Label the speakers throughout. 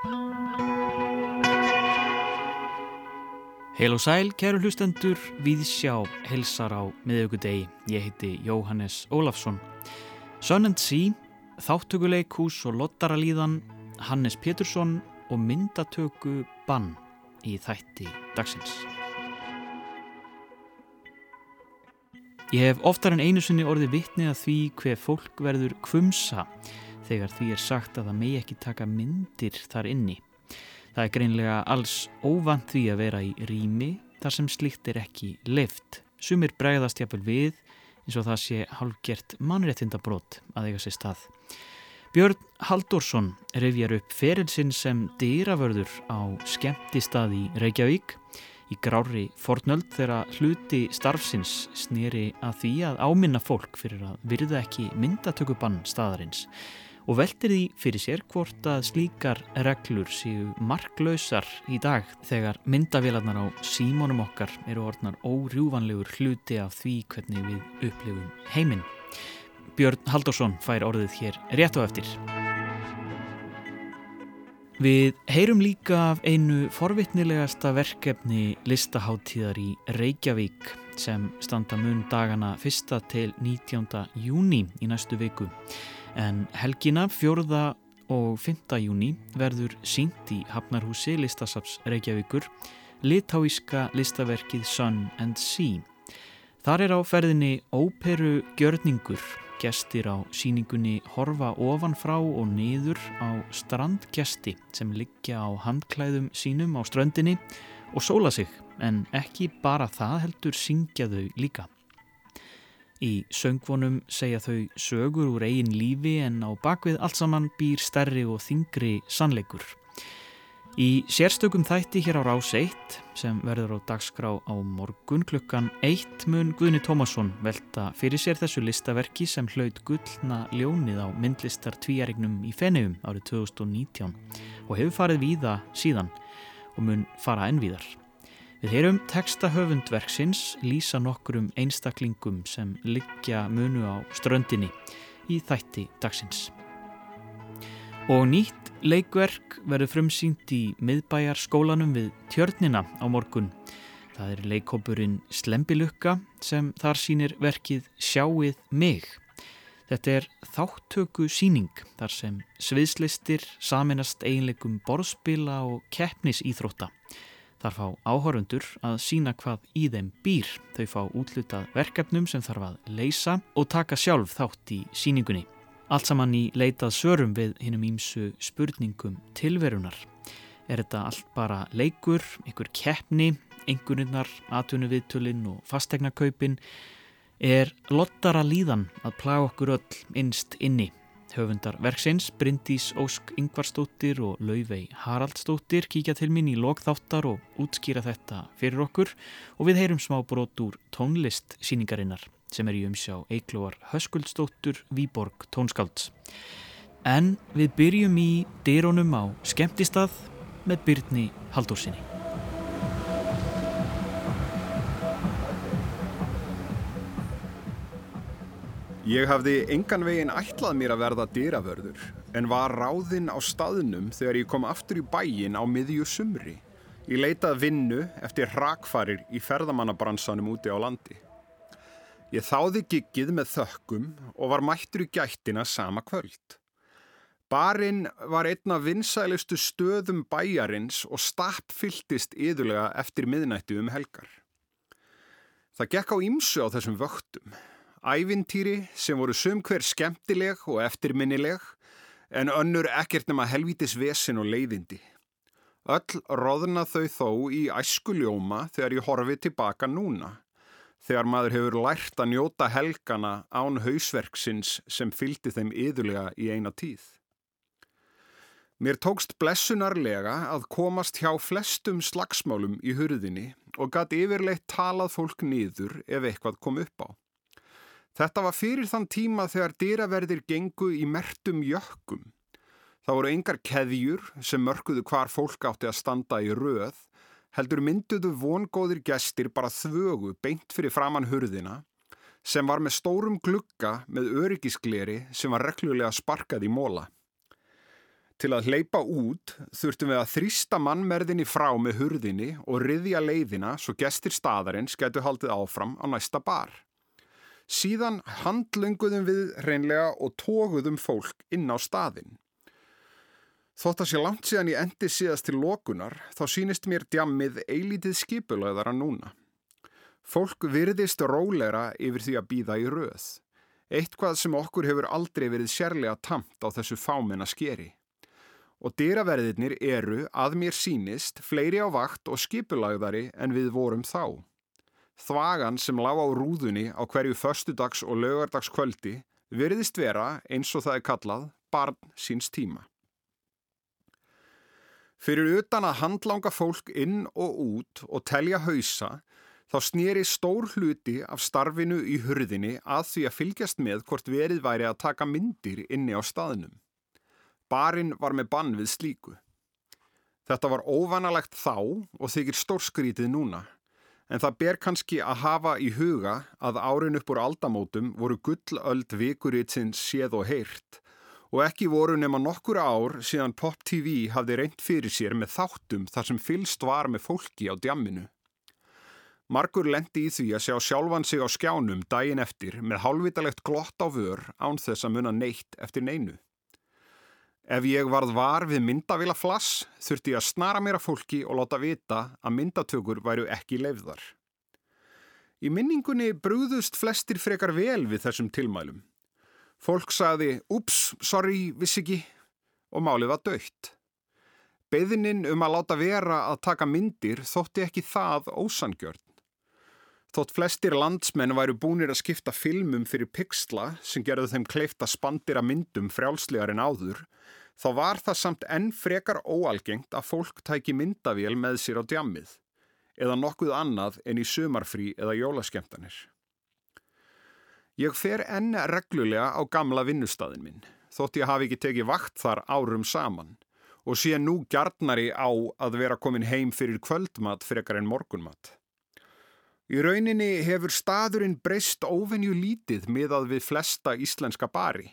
Speaker 1: Heil og sæl, kæru hlustendur, við sjá helsar á miðugudegi. Ég heiti Jóhannes Ólafsson. Sun and Sea, þáttökuleikús og lottaralíðan, Hannes Pétursson og myndatöku Bann í þætti dagsins. Ég hef oftar en einu sinni orði vittni að því hver fólk verður kvumsa þegar því er sagt að það megi ekki taka myndir þar inni. Það er greinlega alls óvand því að vera í rými þar sem slikt er ekki leift. Sumir bregðast jafnvel við eins og það sé hálfgert mannréttindabrót að eiga sér stað. Björn Haldursson revjar upp ferilsinn sem dýravörður á skemmti stað í Reykjavík í grári fornöld þegar hluti starfsins snýri að því að áminna fólk fyrir að virða ekki myndatökubann staðarins og veltir því fyrir sér hvort að slíkar reglur séu marklausar í dag þegar myndavélarnar á símónum okkar eru orðnar órjúvanlegur hluti af því hvernig við upplifum heiminn. Björn Haldursson fær orðið hér rétt á eftir. Við heyrum líka af einu forvitnilegasta verkefni listaháttíðar í Reykjavík sem standa mun dagana 1. til 19. júni í næstu viku en helgina 4. og 5. júni verður sínt í Hafnarhúsi listasaps Reykjavíkur litáíska listaverkið Sun and Sea. Þar er á ferðinni óperu gjörningur, gestir á síningunni horfa ofan frá og niður á strandgesti sem liggja á handklæðum sínum á ströndinni og sóla sig en ekki bara það heldur syngja þau líka. Í söngvonum segja þau sögur úr eigin lífi en á bakvið allt saman býr stærri og þingri sannleikur. Í sérstökum þætti hér á Rás 1 sem verður á dagskrá á morgun klukkan 1 mun Guðni Tómasson velta fyrir sér þessu listaverki sem hlaut gullna ljónið á myndlistar tvíærignum í Feneum árið 2019 og hefur farið víða síðan og mun fara ennvíðar. Við heyrum texta höfundverksins lýsa nokkurum einstaklingum sem liggja munu á ströndinni í þætti dagsins. Og nýtt leikverk verður frumsýnt í miðbæjar skólanum við tjörnina á morgun. Það er leikópurinn Slembilukka sem þar sínir verkið Sjáið mig. Þetta er þáttöku síning þar sem sviðslistir saminast eiginleikum borðspila og keppnisýþrótta. Þar fá áhörundur að sína hvað í þeim býr. Þau fá útlutað verkefnum sem þarf að leysa og taka sjálf þátt í síningunni. Allt saman í leitað sörum við hinnum ímsu spurningum tilverunar. Er þetta allt bara leikur, einhver keppni, einhverjurnar, atvinnuviðtölinn og fastegnakaupin? Er lottara líðan að plaga okkur öll innst inni? Höfundar verksins, Bryndís Ósk Ingvarstóttir og Lauvei Haraldstóttir kíkja til mín í lokþáttar og útskýra þetta fyrir okkur og við heyrum smá brot úr tónlist síningarinnar sem er í umsjá Eiklóar Höskuldstóttur Výborg tónskálds. En við byrjum í dyrónum á skemmtistað með Byrni Haldórsinni.
Speaker 2: Ég hafði engan veginn ætlað mér að verða dýravörður en var ráðinn á staðnum þegar ég kom aftur í bæin á miðju sumri. Ég leitað vinnu eftir hrakfarir í ferðamannabransanum úti á landi. Ég þáði giggið með þökkum og var mættur í gættina sama kvöld. Barinn var einna vinsælustu stöðum bæjarins og stappfylltist yðurlega eftir miðnættu um helgar. Það gekk á ímsu á þessum vöktum. Ævintýri sem voru sumhver skemmtileg og eftirminnileg en önnur ekkert nema helvítis vesin og leiðindi. Öll roðna þau þó í æskuljóma þegar ég horfi tilbaka núna, þegar maður hefur lært að njóta helgana án hausverksins sem fylgdi þeim yðurlega í eina tíð. Mér tókst blessunarlega að komast hjá flestum slagsmálum í hurðinni og gæti yfirleitt talað fólk niður ef eitthvað kom upp á. Þetta var fyrir þann tíma þegar dýraverðir gengu í mertum jökkum. Það voru engar keðjur sem mörguðu hvar fólk átti að standa í röð, heldur mynduðu vongóðir gestir bara þvögu beint fyrir framann hurðina, sem var með stórum glugga með öryggiskleri sem var reglulega sparkað í móla. Til að hleypa út þurftum við að þrýsta mannmerðinni frá með hurðinni og riðja leiðina svo gestir staðarins getur haldið áfram á næsta bar. Síðan handlönguðum við reynlega og tóguðum fólk inn á staðin. Þótt að sé langt síðan ég endi síðast til lokunar þá sínist mér djammið eilítið skipulöðara núna. Fólk virðist róleira yfir því að býða í röð. Eitthvað sem okkur hefur aldrei verið sérlega tamt á þessu fámenna skeri og dyraverðirnir eru, að mér sínist, fleiri á vakt og skipulagðari en við vorum þá. Þvagan sem lág á rúðunni á hverju förstudags og lögardagskvöldi virðist vera, eins og það er kallað, barn síns tíma. Fyrir utan að handlanga fólk inn og út og telja hausa, þá snýri stór hluti af starfinu í hurðinni að því að fylgjast með hvort verið væri að taka myndir inni á staðnum. Barinn var með bann við slíku. Þetta var óvanalegt þá og þykir stórskrítið núna, en það ber kannski að hafa í huga að árin upp úr aldamótum voru gullöld vikuritsins séð og heyrt og ekki voru nema nokkur ár síðan Pop TV hafði reynd fyrir sér með þáttum þar sem fylst var með fólki á djamminu. Margur lendi í því að sjá sjálfan sig á skjánum daginn eftir með hálfvitalegt glott á vör án þess að munna neitt eftir neinu. Ef ég varð var við myndavila flass þurfti ég að snara mér að fólki og láta vita að myndatökur væru ekki leifðar. Í minningunni brúðust flestir frekar vel við þessum tilmælum. Fólk sagði, ups, sorry, viss ekki og málið var dögt. Beðininn um að láta vera að taka myndir þótti ekki það ósangjörn. Þótt flestir landsmenn væru búinir að skipta filmum fyrir pixla sem gerðu þeim kleift að spandira myndum frjálslegar en áður þá var það samt enn frekar óalgengt að fólk tæki myndavél með sér á djammið eða nokkuð annað en í sumarfrí eða jólaskemtanir. Ég fer enn reglulega á gamla vinnustæðin minn, þótt ég hafi ekki tekið vakt þar árum saman og sé nú gjarnari á að vera komin heim fyrir kvöldmat frekar en morgunmat. Í rauninni hefur staðurinn breyst óvenju lítið miðað við flesta íslenska bari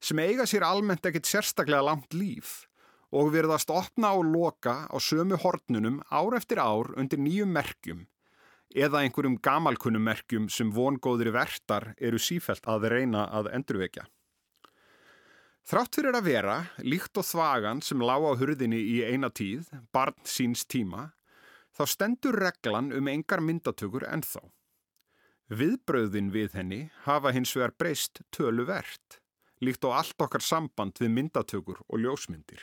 Speaker 2: sem eiga sér almennt ekkit sérstaklega langt líf og verðast opna og loka á sömu hornunum ár eftir ár undir nýjum merkjum eða einhverjum gamalkunnum merkjum sem vongóðri vertar eru sífælt að reyna að endurvekja. Þrátt fyrir að vera, líkt og þvagan sem lág á hurðinni í eina tíð, barn síns tíma, þá stendur reglan um engar myndatökur ennþá. Viðbröðin við henni hafa hins vegar breyst tölu verðt líkt á allt okkar samband við myndatökur og ljósmyndir.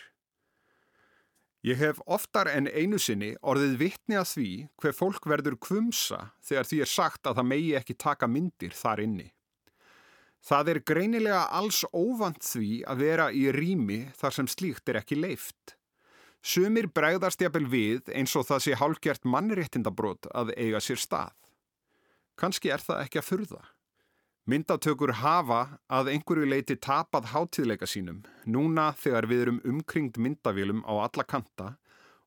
Speaker 2: Ég hef oftar en einu sinni orðið vittni að því hver fólk verður kvumsa þegar því er sagt að það megi ekki taka myndir þar inni. Það er greinilega alls óvand því að vera í rými þar sem slíkt er ekki leift. Sumir bregðast jafnvel við eins og það sé hálgjert mannréttindabrót að eiga sér stað. Kanski er það ekki að furða. Myndatökur hafa að einhverju leiti tapað hátíðleika sínum núna þegar við erum umkringd myndavélum á alla kanta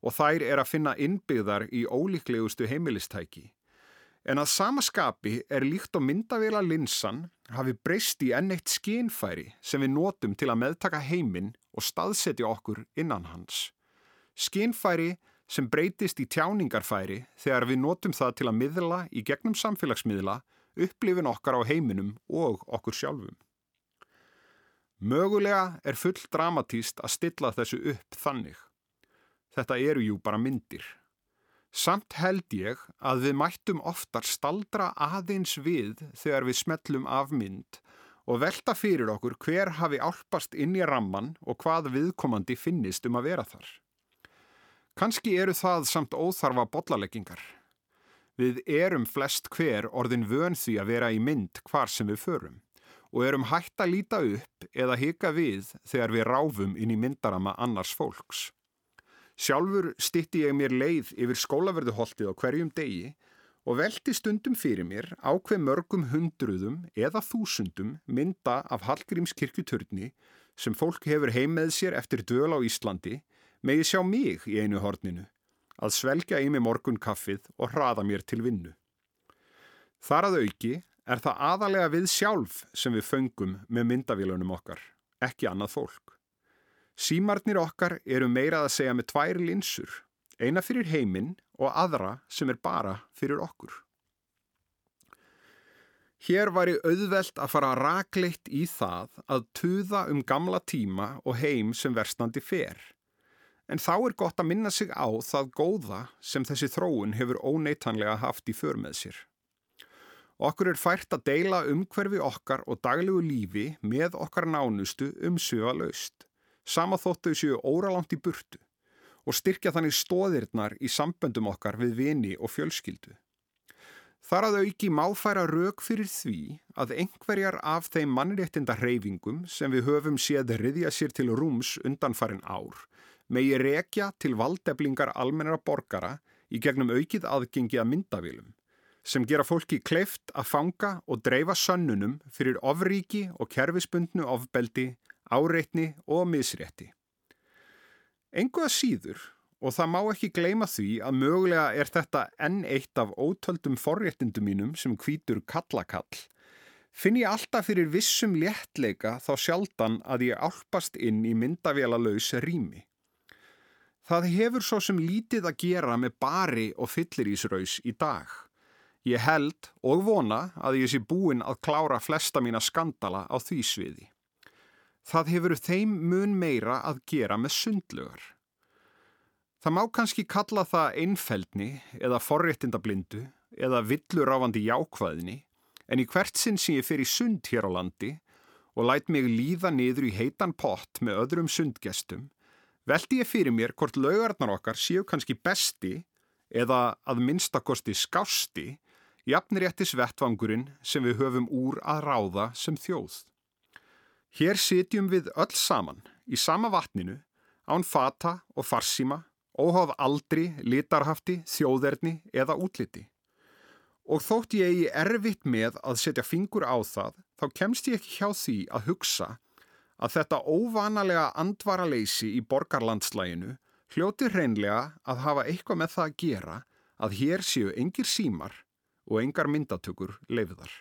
Speaker 2: og þær er að finna innbyggðar í ólíklegustu heimilistæki. En að samaskapi er líkt á myndavela linsan hafi breyst í enn eitt skinfæri sem við notum til að meðtaka heiminn og staðsetja okkur innan hans. Skinfæri sem breytist í tjáningarfæri þegar við notum það til að miðla í gegnum samfélagsmiðla upplifin okkar á heiminum og okkur sjálfum. Mögulega er full dramatíst að stilla þessu upp þannig. Þetta eru jú bara myndir. Samt held ég að við mættum oftar staldra aðeins við þegar við smellum af mynd og velta fyrir okkur hver hafi álpast inn í ramman og hvað viðkomandi finnist um að vera þar. Kanski eru það samt óþarfa bollaleggingar. Við erum flest hver orðin vön því að vera í mynd hvar sem við förum og erum hægt að líta upp eða hika við þegar við ráfum inn í myndarama annars fólks. Sjálfur stitti ég mér leið yfir skólaverðuholtið á hverjum degi og veldi stundum fyrir mér ákveð mörgum hundruðum eða þúsundum mynda af Hallgrímskirkjuturni sem fólk hefur heim með sér eftir döl á Íslandi megið sjá mig í einu horninu að svelga í mig morgun kaffið og hraða mér til vinnu. Þar að auki er það aðalega við sjálf sem við föngum með myndavélunum okkar, ekki annað fólk. Símarnir okkar eru meirað að segja með tvær linsur, eina fyrir heiminn og aðra sem er bara fyrir okkur. Hér væri auðvelt að fara rakleitt í það að tuða um gamla tíma og heim sem verstandi fer. En þá er gott að minna sig á það góða sem þessi þróun hefur óneitanlega haft í för með sér. Okkur er fært að deila umhverfi okkar og daglegu lífi með okkar nánustu um söga laust sama þóttu séu óralangt í burtu og styrkja þannig stóðirnar í samböndum okkar við vini og fjölskyldu. Þar að auki máfæra rauk fyrir því að einhverjar af þeim mannréttinda hreyfingum sem við höfum séð riðja sér til rúms undanfarin ár megi rekja til valdeblingar almennara borgara í gegnum aukið aðgengi að myndavílum sem gera fólki kleift að fanga og dreifa sönnunum fyrir ofríki og kerfisbundnu ofbeldi áreitni og misrétti. Engu að síður, og það má ekki gleima því að mögulega er þetta enn eitt af ótöldum forréttindum mínum sem kvítur kallakall, finn ég alltaf fyrir vissum léttleika þá sjaldan að ég álpast inn í myndavélalaus rými. Það hefur svo sem lítið að gera með bari og fyllirísraus í dag. Ég held og vona að ég sé búinn að klára flesta mína skandala á því sviði. Það hefur þeim mun meira að gera með sundlugar. Það má kannski kalla það einfeldni eða forréttindablindu eða villuráfandi jákvæðni en í hvert sinn sem ég fer í sund hér á landi og læt mig líða niður í heitan pott með öðrum sundgestum veldi ég fyrir mér hvort laugarnar okkar séu kannski besti eða að minnstakosti skásti jafnir réttis vettvangurinn sem við höfum úr að ráða sem þjóð. Hér sitjum við öll saman í sama vatninu án fata og farsíma, óháð aldri, litarhafti, þjóðerni eða útliti. Og þótt ég er erfitt með að setja fingur á það, þá kemst ég ekki hjá því að hugsa að þetta óvanalega andvara leysi í borgarlandslæginu hljóti hreinlega að hafa eitthvað með það að gera að hér séu engir símar og engar myndatökur leifiðar.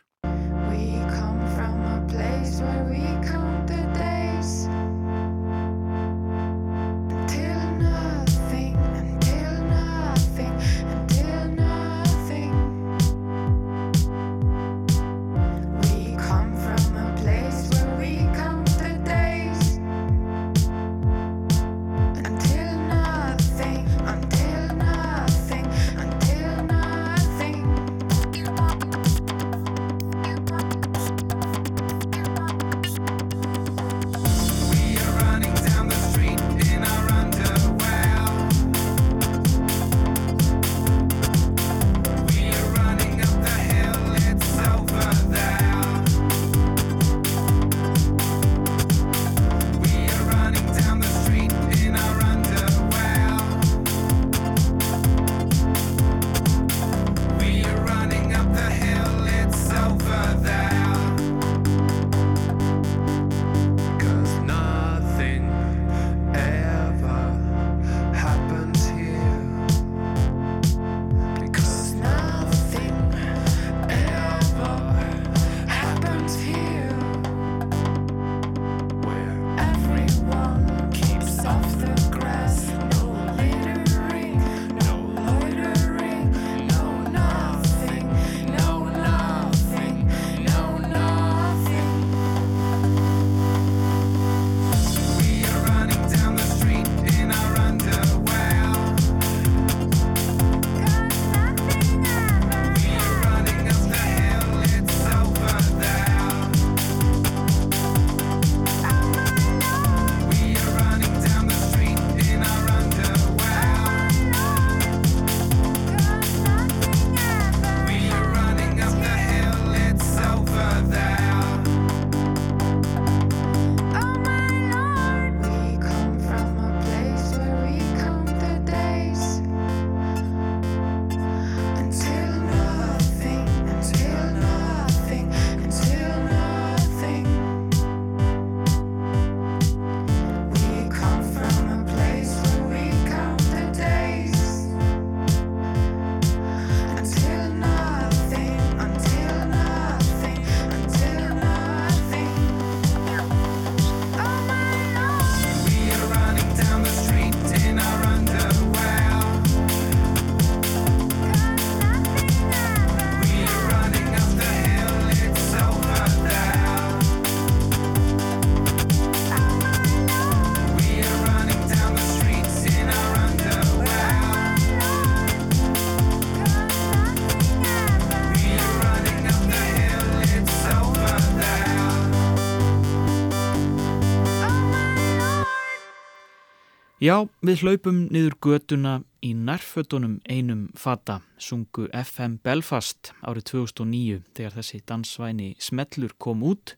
Speaker 1: Já, við hlaupum niður göduna í nærfötunum einum fata, sungu FM Belfast árið 2009 þegar þessi dansvæni Smellur kom út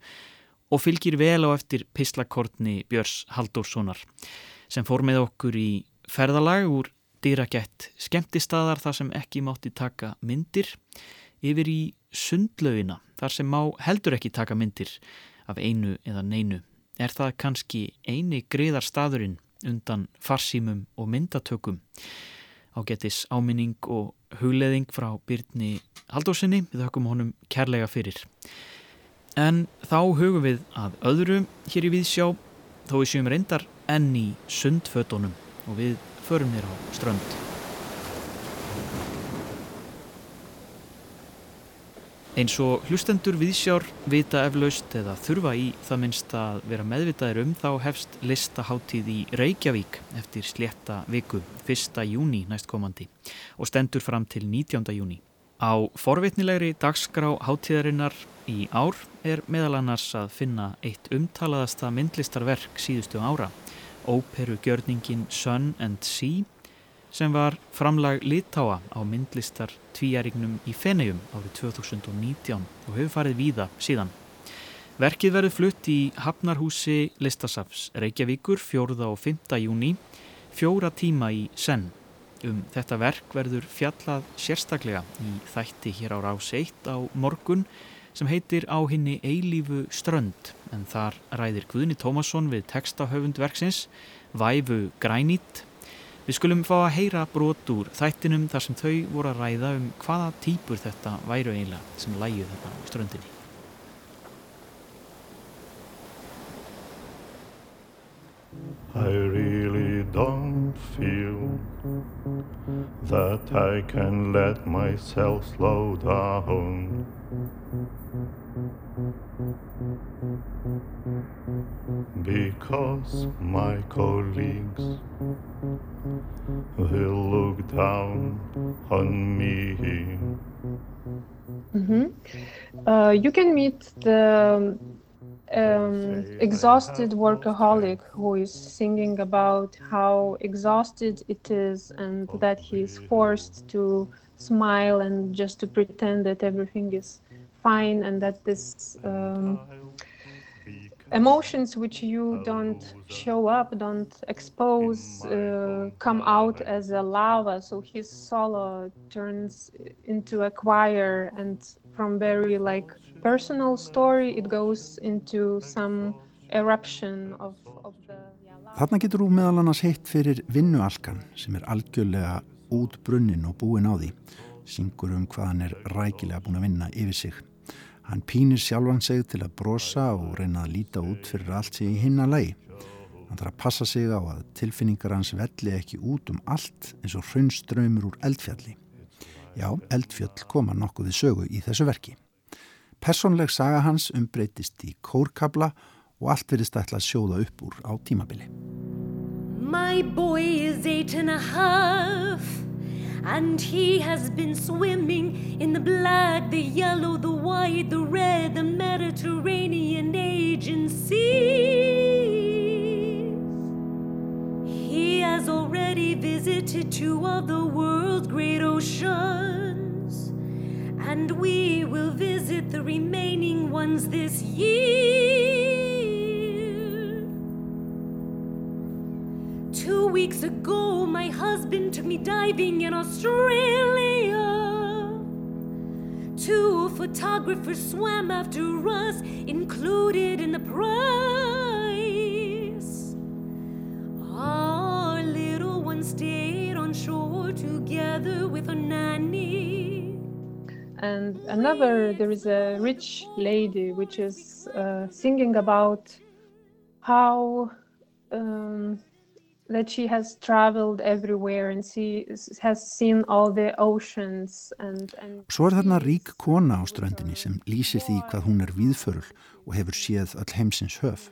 Speaker 1: og fylgir vel á eftir pislakortni Björns Halldórssonar sem fór með okkur í ferðalag úr dýrakett skemmtistadar þar sem ekki mátti taka myndir yfir í sundlaugina þar sem má heldur ekki taka myndir af einu eða neinu. Er það kannski eini greiðar staðurinn undan farsímum og myndatökum? Ágetis áminning og hugleðing frá Byrni Haldósinni við höfum honum kærlega fyrir. En þá hugum við að öðru hér í Víðsjá þó við séum reyndar enn í sundfötunum og við förum þér á strönd. Eins og hlustendur viðsjár vita eflaust eða þurfa í það minnst að vera meðvitaðir um þá hefst listaháttíð í Reykjavík eftir slétta viku 1. júni næstkomandi og stendur fram til 19. júni. Á forvitnilegri dagskrá háttíðarinnar í ár er meðal annars að finna eitt umtalaðasta myndlistarverk síðustu ára, óperugjörningin Sun and Sea sem var framlag litáa á myndlistar tvíærignum í Fenegjum árið 2019 og hefur farið víða síðan. Verkið verður flutt í Hafnarhúsi Listasafs Reykjavíkur 4. og 5. júni, fjóra tíma í senn. Um þetta verk verður fjallað sérstaklega í þætti hér á rás 1 á morgun sem heitir á henni Eilífu strönd en þar ræðir Guðni Tómasson við textahöfundverksins Væfu Grænít Við skulum fá að heyra brot úr þættinum þar sem þau voru að ræða um hvaða típur þetta væru eiginlega sem lægju þetta á ströndinni.
Speaker 3: I really don't feel that I can let myself slow down because my colleagues will look down on me.
Speaker 4: Mm-hmm. Uh, you can meet the um, exhausted workaholic who is singing about how exhausted it is and that he is forced to smile and just to pretend that everything is fine and that this um, emotions which you don't show up, don't expose, uh, come out as a lava. So his solo turns into a choir, and from very like personal story, it goes into some eruption of, of the.
Speaker 5: Þarna getur þú meðal annars heitt fyrir vinnualkan sem er algjörlega út brunnin og búin á því. Syngur um hvað hann er rækilega búin að vinna yfir sig. Hann pínir sjálfan sig til að brosa og reyna að líta út fyrir allt sig í hinna lagi. Hann þarf að passa sig á að tilfinningar hans velli ekki út um allt eins og hraunströymur úr eldfjalli. Já, eldfjall koma nokkuð við sögu í þessu verki. Personleg saga hans umbreytist í kórkabla og allt verðist ætla að sjóða upp úr á tímabili.
Speaker 6: My boy is eight and a half And he has been swimming in the black, the yellow, the white, the red, the Mediterranean agencies. He has already visited two of the world's great oceans, and we will visit the remaining ones this year. Weeks ago, my husband took me diving in Australia. Two photographers swam after us, included in the price. Our little one stayed on shore together with a nanny.
Speaker 4: And another, there is a rich lady which is uh, singing about how um, that she has traveled everywhere and she has seen all the oceans and, and
Speaker 5: Svo er þarna rík kona á ströndinni sem lýsir því hvað hún er viðförul og hefur séð öll heimsins höf.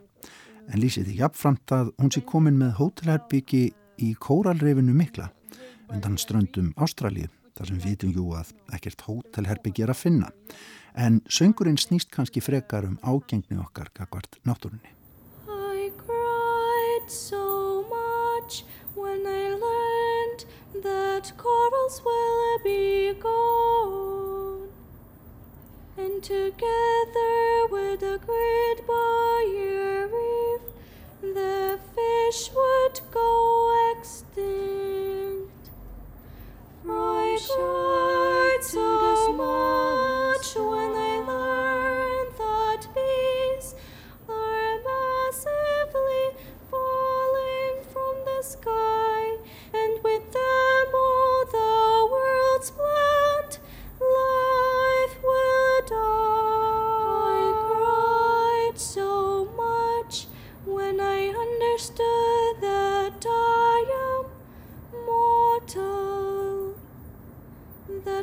Speaker 5: En lýsir því jafnframt að hún sé komin með hótelherbyggi í kóralrefinu mikla undan ströndum Ástralíu þar sem vitum jú að ekkert hótelherbyggi er að finna. En söngurinn snýst kannski frekar um ágengni okkar gagvart náttúrunni.
Speaker 6: I cried so that corals will be gone, and together with the great barrier reef, the fish would go extinct. From I cried so much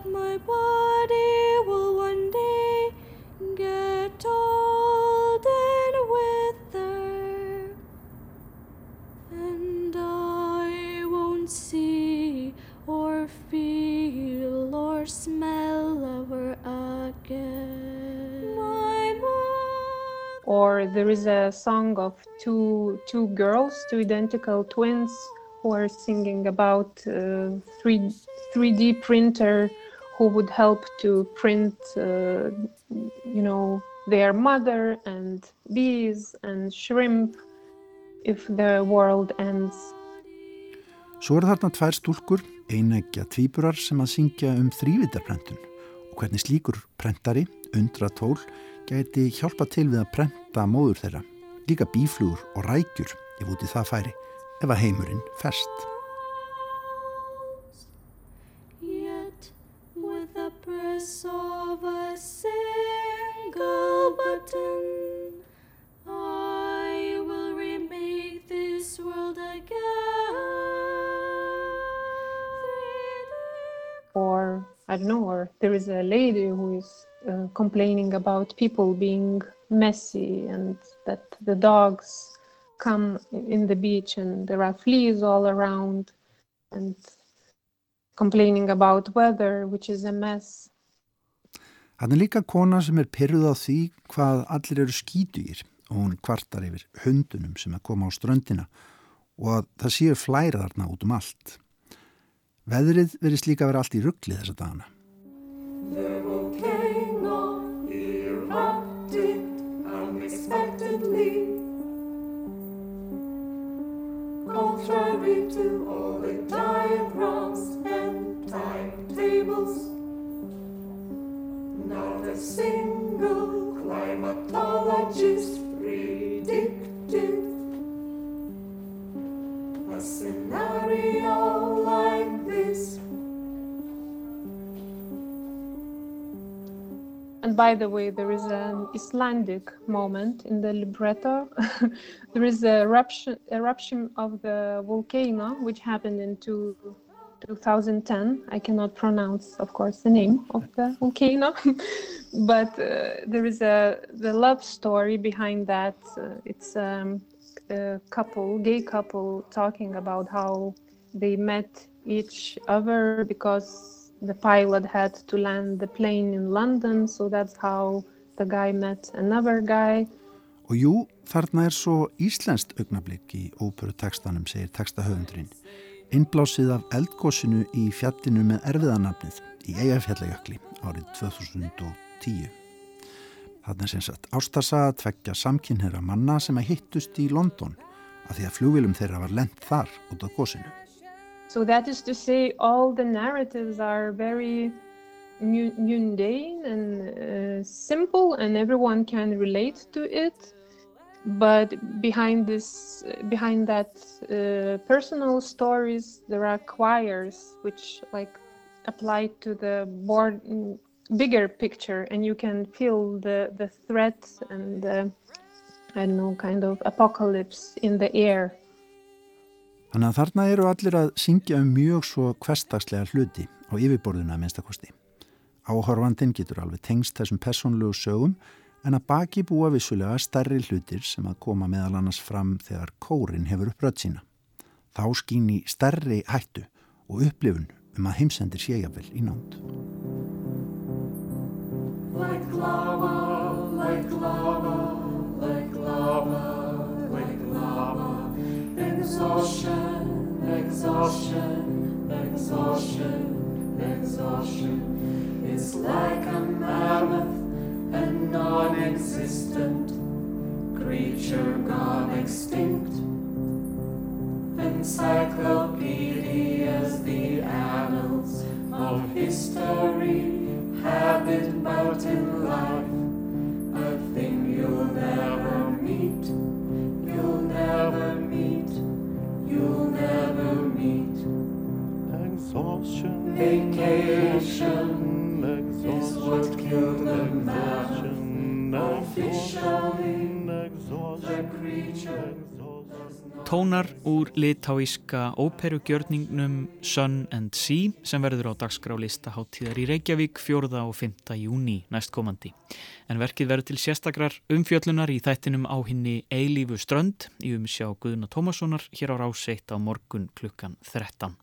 Speaker 6: that my body will one day get old and wither, and I won't see or feel or smell ever again.
Speaker 4: Or there is a song of two two girls, two identical twins, who are singing about uh, three 3D printer who would help to print, uh, you know, their mother and bees and shrimp if the world ends.
Speaker 5: Svo eru þarna tvær stúlkur, einægja tvíburar sem að syngja um þrývitarprentun og hvernig slíkur prentari, undra tól, gæti hjálpa til við að prenta móður þeirra, líka bíflugur og rækjur ef út í það færi, ef að heimurinn fest.
Speaker 6: I
Speaker 4: don't know, or there is a lady who is uh, complaining about people being messy and that the dogs come in the beach and there are fleas all around and complaining about weather, which is a mess.
Speaker 5: Hann er líka kona sem er pyrruð á því hvað allir eru skítugir og hún kvartar yfir hundunum sem að koma á ströndina og að það séu flæra þarna út um allt. Veðrið verðist líka vera allt í ruggli þessa dagana.
Speaker 6: Contrary to all the diagrams and timetables, not a single climatologist
Speaker 4: And by the way, there is an Icelandic moment in the libretto. there is a eruption, eruption of the volcano, which happened in two, 2010. I cannot pronounce, of course, the name of the volcano, but uh, there is a the love story behind that. Uh, it's um, a couple, gay couple, talking about how they met each other because the pilot had to land the plane in London, so that's how the guy met another guy.
Speaker 5: Og jú, þarna er svo íslenskt augnablík í óperu textanum, segir textahöfundurinn. Innblásið af eldgósinu í fjallinu með erfiðanafnið í Eyjafjallajökli árið 2010. Þarna er sem sagt ástarsaga tveggja samkynherra manna sem að hittust í London að því að flugvilum þeirra var lent þar út á gósinu.
Speaker 4: So that is to say, all the narratives are very mu- mundane and uh, simple, and everyone can relate to it. But behind this, behind that uh, personal stories, there are choirs which like apply to the board, bigger picture, and you can feel the the threat and the I don't know kind of apocalypse in the air.
Speaker 5: Þannig að þarna eru allir að syngja um mjög svo hverstagslega hluti á yfirborðuna að minnstakosti. Áhorfandin getur alveg tengst þessum personlegu sögum en að baki búa vissulega stærri hlutir sem að koma meðal annars fram þegar kórin hefur upp rödd sína. Þá skýn í stærri hættu og upplifun um að heimsendir séjafel í nátt.
Speaker 6: Lava, exhaustion,
Speaker 7: exhaustion, exhaustion. It's like a mammoth, a non existent creature gone extinct. Encyclopedias, the annals of history, have been habit, mountain life,
Speaker 3: Exhaustion.
Speaker 7: Vacation
Speaker 3: Exhaustion.
Speaker 7: is what killed the mammoth.
Speaker 3: Exhaustion.
Speaker 7: Officially, the creature.
Speaker 1: Tónar úr litáíska óperugjörningnum Sun and Sea sem verður á dagskrá listaháttíðar í Reykjavík 4. og 5. júni næstkomandi. En verkið verður til sérstakrar umfjöllunar í þættinum á hinni Eilífu strönd í umsjá Guðuna Tómassonar hér á ráseitt á morgun klukkan 13.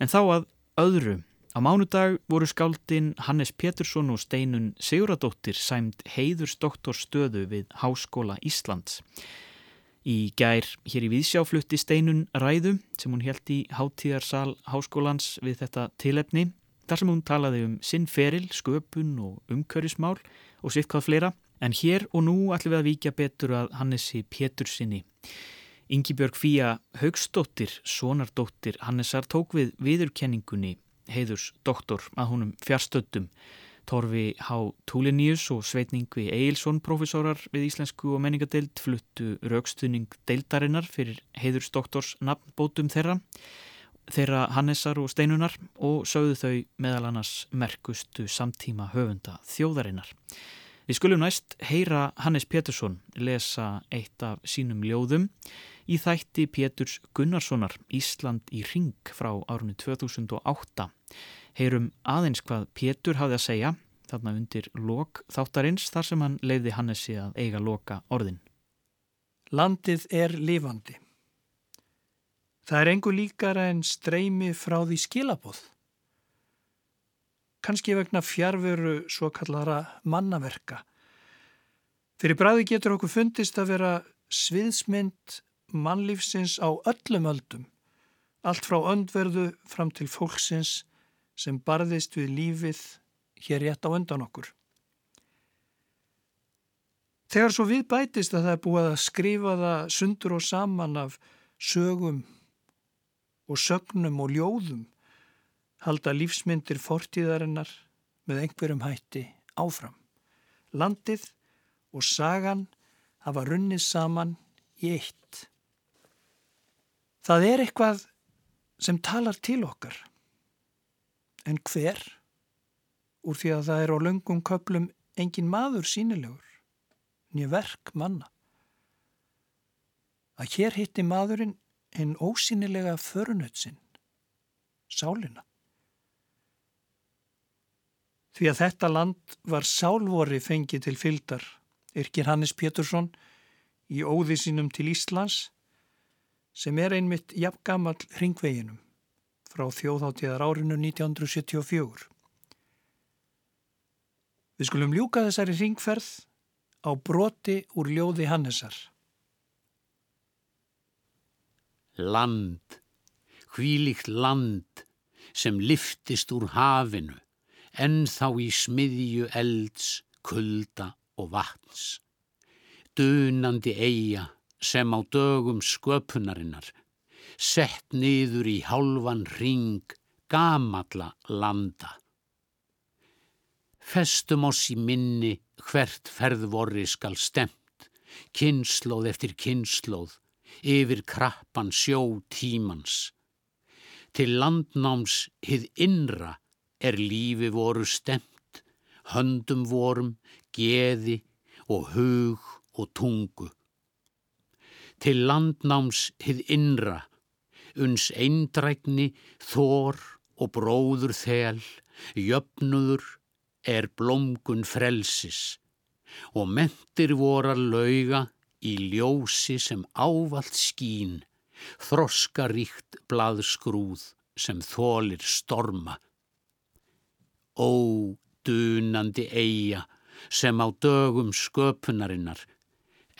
Speaker 1: En þá að öðru. Á mánudag voru skáldin Hannes Pétursson og Steinun Siguradóttir sæmt heiðursdoktorstöðu við Háskóla Íslands. Í gær hér í Víðsjá flutti Steinun ræðu sem hún held í hátíðarsal háskólans við þetta tilefni þar sem hún talaði um sinn feril, sköpun og umkörismál og sitt hvað fleira en hér og nú ætlum við að víkja betur að Hannesi Pétursinni. Ingibjörg Fía Haugstóttir, sonardóttir Hannesar tók við viðurkenningunni heiðurs doktor að honum fjarstöldum Torfi H. Túliníus og Sveitningvi Eilsson profesorar við Íslensku og menningadeild fluttu raukstuðning deildarinnar fyrir heiðursdoktors nafnbótum þeirra, þeirra Hannesar og Steinunar og sögðu þau meðal annars merkustu samtíma höfunda þjóðarinnar. Við skulum næst heyra Hannes Pétursson lesa eitt af sínum ljóðum í þætti Péturs Gunnarssonar Ísland í ring frá árunni 2008. Heyrum aðeins hvað Pétur hafði að segja þarna undir lok þáttarins þar sem hann leiði Hannesi að eiga loka orðin.
Speaker 8: Landið er lifandi. Það er engu líkara en streymi frá því skilabóð. Kanski vegna fjárveru svo kallara mannaverka. Fyrir bræði getur okkur fundist að vera sviðsmynd mannlífsins á öllum öldum, allt frá öndverðu fram til fólksins sem barðist við lífið hér rétt á undan okkur. Þegar svo við bætist að það er búið að skrifa það sundur og saman af sögum og sögnum og ljóðum halda lífsmyndir fortíðarinnar með einhverjum hætti áfram. Landið og sagan hafa runnið saman í eitt. Það er eitthvað sem talar til okkar. En hver? Úr því að það er á löngum köplum engin maður sínilegur, nýja verk manna. Að hér hitti maðurinn en ósýnilega förunötsinn, sálina. Því að þetta land var sálvori fengið til fyldar, yrkir Hannes Pétursson í óði sínum til Íslands, sem er einmitt jafngamall hringveginum frá þjóðháttíðar árinu 1974. Við skulum ljúka þessari hringferð á broti úr ljóði Hannesar.
Speaker 9: Land, hvílikt land sem liftist úr hafinu, en þá í smiðju elds, kulda og vatns. Dunandi eiga sem á dögum sköpunarinnar, sett niður í hálfan ring gamalla landa. Festum oss í minni hvert ferðvorri skal stemt, kynnslóð eftir kynnslóð, yfir krappan sjó tímans. Til landnáms hið innra er lífi voru stemt, höndum vorum, geði og hug og tungu. Til landnáms hið innra, uns eindrækni, þór og bróður þel, jöfnuður er blómgun frelsis og mentir vorar lauga í ljósi sem ávalt skín, þroskaríkt blaðskrúð sem þólir storma. Ó, dunandi eiga sem á dögum sköpunarinnar,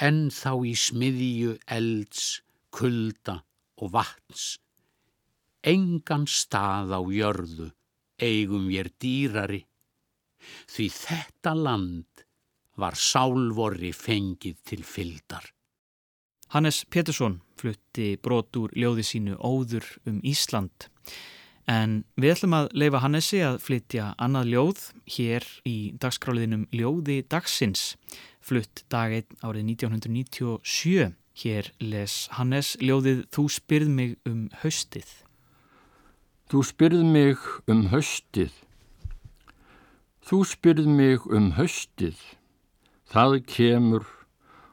Speaker 9: en þá í smiðju elds, kulda og vatns. engan stað á jörðu eigum ég dýrari, því þetta land var sálvorri fengið til fyldar.
Speaker 1: Hannes Pétursson flutti brot úr ljóði sínu Óður um Ísland. En við ætlum að leifa Hannesi að flytja annað ljóð hér í dagskráliðinum Ljóði dagsins, flutt dag 1 árið 1997. Hér les Hannes ljóðið Þú spyrð mig um haustið.
Speaker 10: Þú spyrð mig um haustið. Þú spyrð mig um haustið. Það kemur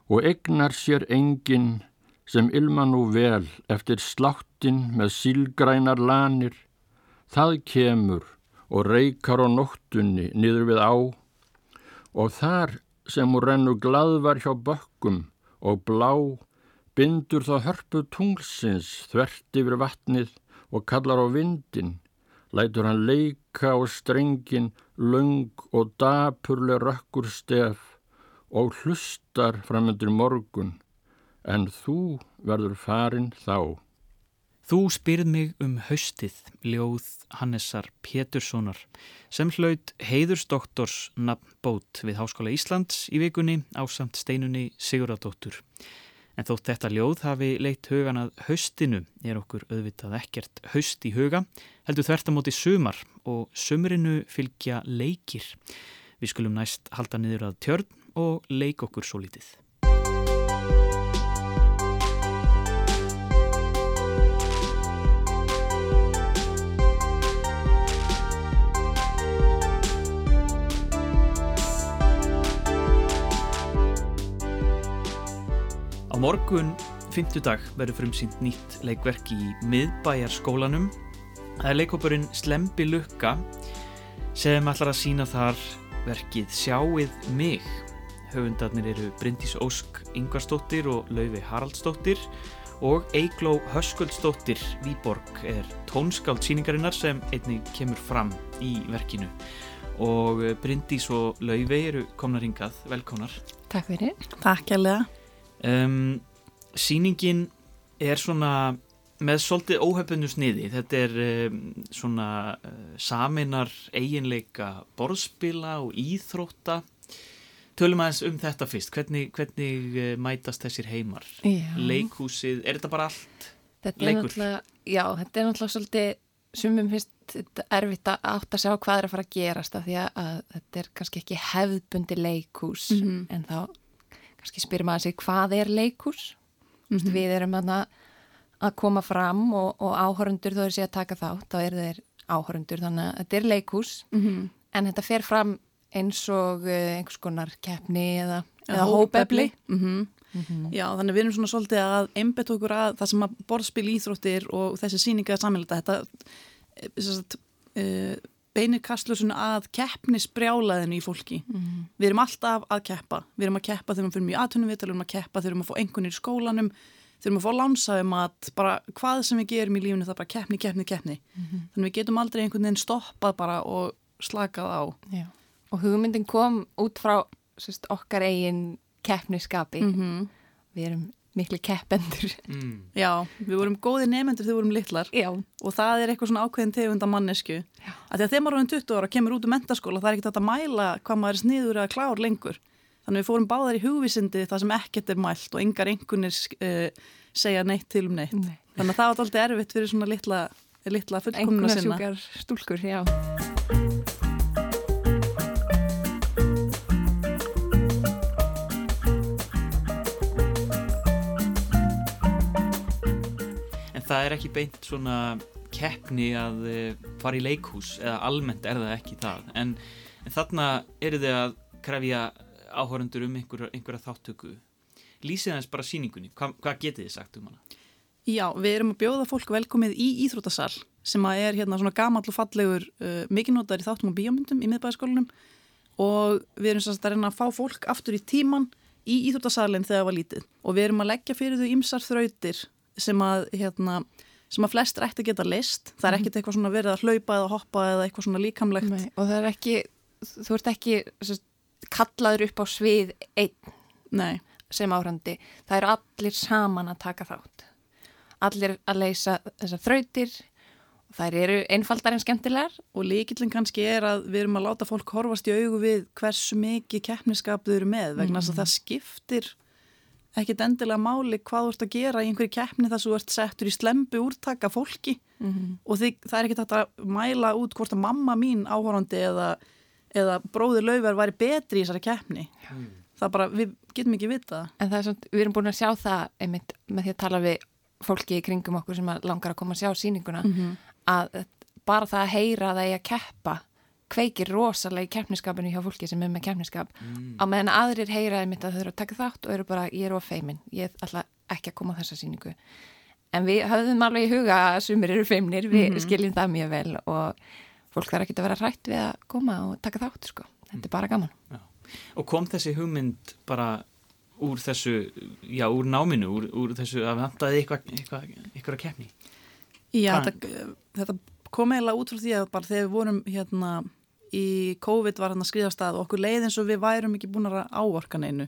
Speaker 10: og egnar sér enginn sem ilma nú vel eftir sláttin með sílgrænar lanir. Það kemur og reykar á nóttunni niður við á. Og þar sem hún rennur gladvar hjá bökkum og blá bindur þá hörpu tunglsins þvert yfir vatnið og kallar á vindin, lætur hann leika á strengin lung og dapurlega rökkur stef og hlustar framöndir morgun, en þú verður farin þá.
Speaker 1: Þú spyrð mig um haustið, ljóð Hannessar Péturssonar, sem hlaut heiðursdoktors nafnbót við Háskóla Íslands í vikunni á samt steinunni Siguradóttur. En þótt þetta ljóð hafi leitt hugan að haustinu er okkur auðvitað ekkert haust í huga, heldur þvert á móti sumar og sumrinu fylgja leikir. Við skulum næst halda niður að tjörn og leik okkur svo lítið. Á morgun, fymtudag, verður frumsýnt nýtt leikverk í miðbæjarskólanum. Það er leikópurinn Slembi Lukka sem ætlar að sína þar verkið Sjáið mig. Höfundarnir eru Bryndís Ósk Ingvarsdóttir og Lauvi Haraldsdóttir og Eigló Höskuldsdóttir Výborg er tónskáld síningarinnar sem einnig kemur fram í verkinu. Og Bryndís og Lauvi eru komnar hingað, velkomnar.
Speaker 11: Takk fyrir.
Speaker 12: Takk kærlega.
Speaker 1: Um, sýningin er svona með svolítið óhefbundu sniði. Þetta er um, svona uh, saminar eiginleika borðspila og íþrótta. Tölum aðeins um þetta fyrst. Hvernig, hvernig uh, mætast þessir heimar?
Speaker 11: Já.
Speaker 1: Leikhúsið, er þetta bara allt
Speaker 11: Þetta er
Speaker 1: leikur?
Speaker 11: já, þetta er náttúrulega svolítið, sumum þetta erfitt að átt að sjá hvað er að fara að gerast af því að, að þetta er kannski ekki hefðbundi leikhús
Speaker 12: Mhm.
Speaker 11: en þá kannski spyrir maður sig hvað er leikhús? Mm
Speaker 12: Mhm.
Speaker 11: Við erum þarna að koma fram og, og áhörundur þó er sér að taka þátt, þá eru þeir áhörundur þannig að þetta er leikhús
Speaker 12: Mhm.
Speaker 11: en þetta fer fram eins og uh, einhvers konar keppni eða,
Speaker 12: Eða
Speaker 11: eða hópefli.
Speaker 12: Mhm. Já, þannig við erum svona svolítið að einbett okkur að það sem að borðspil íþróttir og þessi síninga sammeilita þetta eh, uh, beinir kastlösun að keppnisbrjálaðinu í fólki.
Speaker 11: Mhm.
Speaker 12: Við erum alltaf að keppa. Við erum að keppa þegar við fyrir mjög aðtunumvital, við erum að keppa þegar við erum að fá einhvernir í skólanum, þegar við erum að fá lánsaðum að bara hvað sem við gerum í lífinu það bara keppni, keppni, keppni.
Speaker 11: Mhm.
Speaker 12: Þannig við getum aldrei einhvern veginn stoppað bara og slakað á.
Speaker 11: Já. Og hugmyndin kom út frá sérst, okkar eigin keppniskapi.
Speaker 12: Mhm.
Speaker 11: Við erum miklu keppendur.
Speaker 1: Mm.
Speaker 12: Já, við vorum góði nefendur þegar við vorum litlar
Speaker 11: Já.
Speaker 12: og það er eitthvað svona ákveðin tegund af mannesku. Að þegar maður er orðinn 20 ára og kemur út um mentaskóla það er ekkert að mæla hvað maður er sniður eða klár lengur. Þannig við fórum báðar í hugvísindi það sem ekkert er mælt og engar einhvernir uh, segja neitt til um neitt.
Speaker 11: Nei.
Speaker 12: Þannig að það var alltaf erfitt fyrir svona litla, litla fullkomna sinna.
Speaker 11: sjúkar stúlkur, já.
Speaker 1: Það er ekki beint svona keppni að eh, fara í leikhús eða almennt er það ekki það. En, en þarna eru þið að krefja áhörundur um einhverja, einhverja þáttöku lýsið hans bara síningunni, Hva, hvað getið þið sagt um hana?
Speaker 12: Já, við erum að bjóða fólk velkomið í Íþróttasal sem að er hérna svona gamall og fallegur uh, mikilnótar í þáttum og bíómyndum í miðbæðaskólanum og við erum sérst að reyna að fá fólk aftur í tíman í Íþróttasalinn þegar það var lítið. Og við erum að leggja fyrir þau ymsar þrautir sem að, hérna, sem að flest ætti að geta list. Það er ekkert eitthvað svona verið að hlaupa eða hoppa eða eitthvað svona líkamlegt.
Speaker 11: Nei, og það er ekki, þú ert ekki sérst, kallaður upp á svið einn
Speaker 12: Nei.
Speaker 11: sem áhrandi. Það eru allir saman að taka þátt. Allir að leysa þessar þrautir þær eru einfaldar en skemmtilegar
Speaker 12: og líkillin kannski er að við erum að láta fólk horfast í augu við hversu mikið keppniskap þau eru með vegna þess mm. að það skiptir ekkit endilega máli hvað þú ert að gera í einhverju keppni þar sem þú ert settur í slembu úrtaka fólki mm -hmm. og þið, það er ekkit að mæla út hvort að mamma mín áhórandi eða, eða bróður lauver væri betri í þessari keppni mm. það bara, við getum ekki vita
Speaker 11: En það er svona, við erum búin að sjá það einmitt með því að tala við fólki í kringum okkur sem langar að koma að sjá síninguna mm -hmm. að bara það að heyra að það er að keppa kveikir rosalega í keppniskapinu hjá fólki sem er með keppniskap mm. á meðan aðrir heyraði mitt að þau eru að taka þátt og eru bara, ég er á feimin, ég ætla ekki að koma á þessa síningu en við höfðum alveg í huga að sumir eru feimnir, við mm. skiljum það mjög vel og fólk þarf ekki að vera rætt við að koma og taka þátt sko. þetta er bara gaman
Speaker 1: já. Og kom þessi hugmynd bara úr þessu, já, úr náminu úr, úr þessu að vantaði eitthvað eitthvað, eitthvað að keppni
Speaker 12: Já, þetta, þetta kom eiginlega út frá því að bara þegar við vorum hérna í COVID var hann að skriða stað og okkur leið eins og við værum ekki búin að áorka neinu.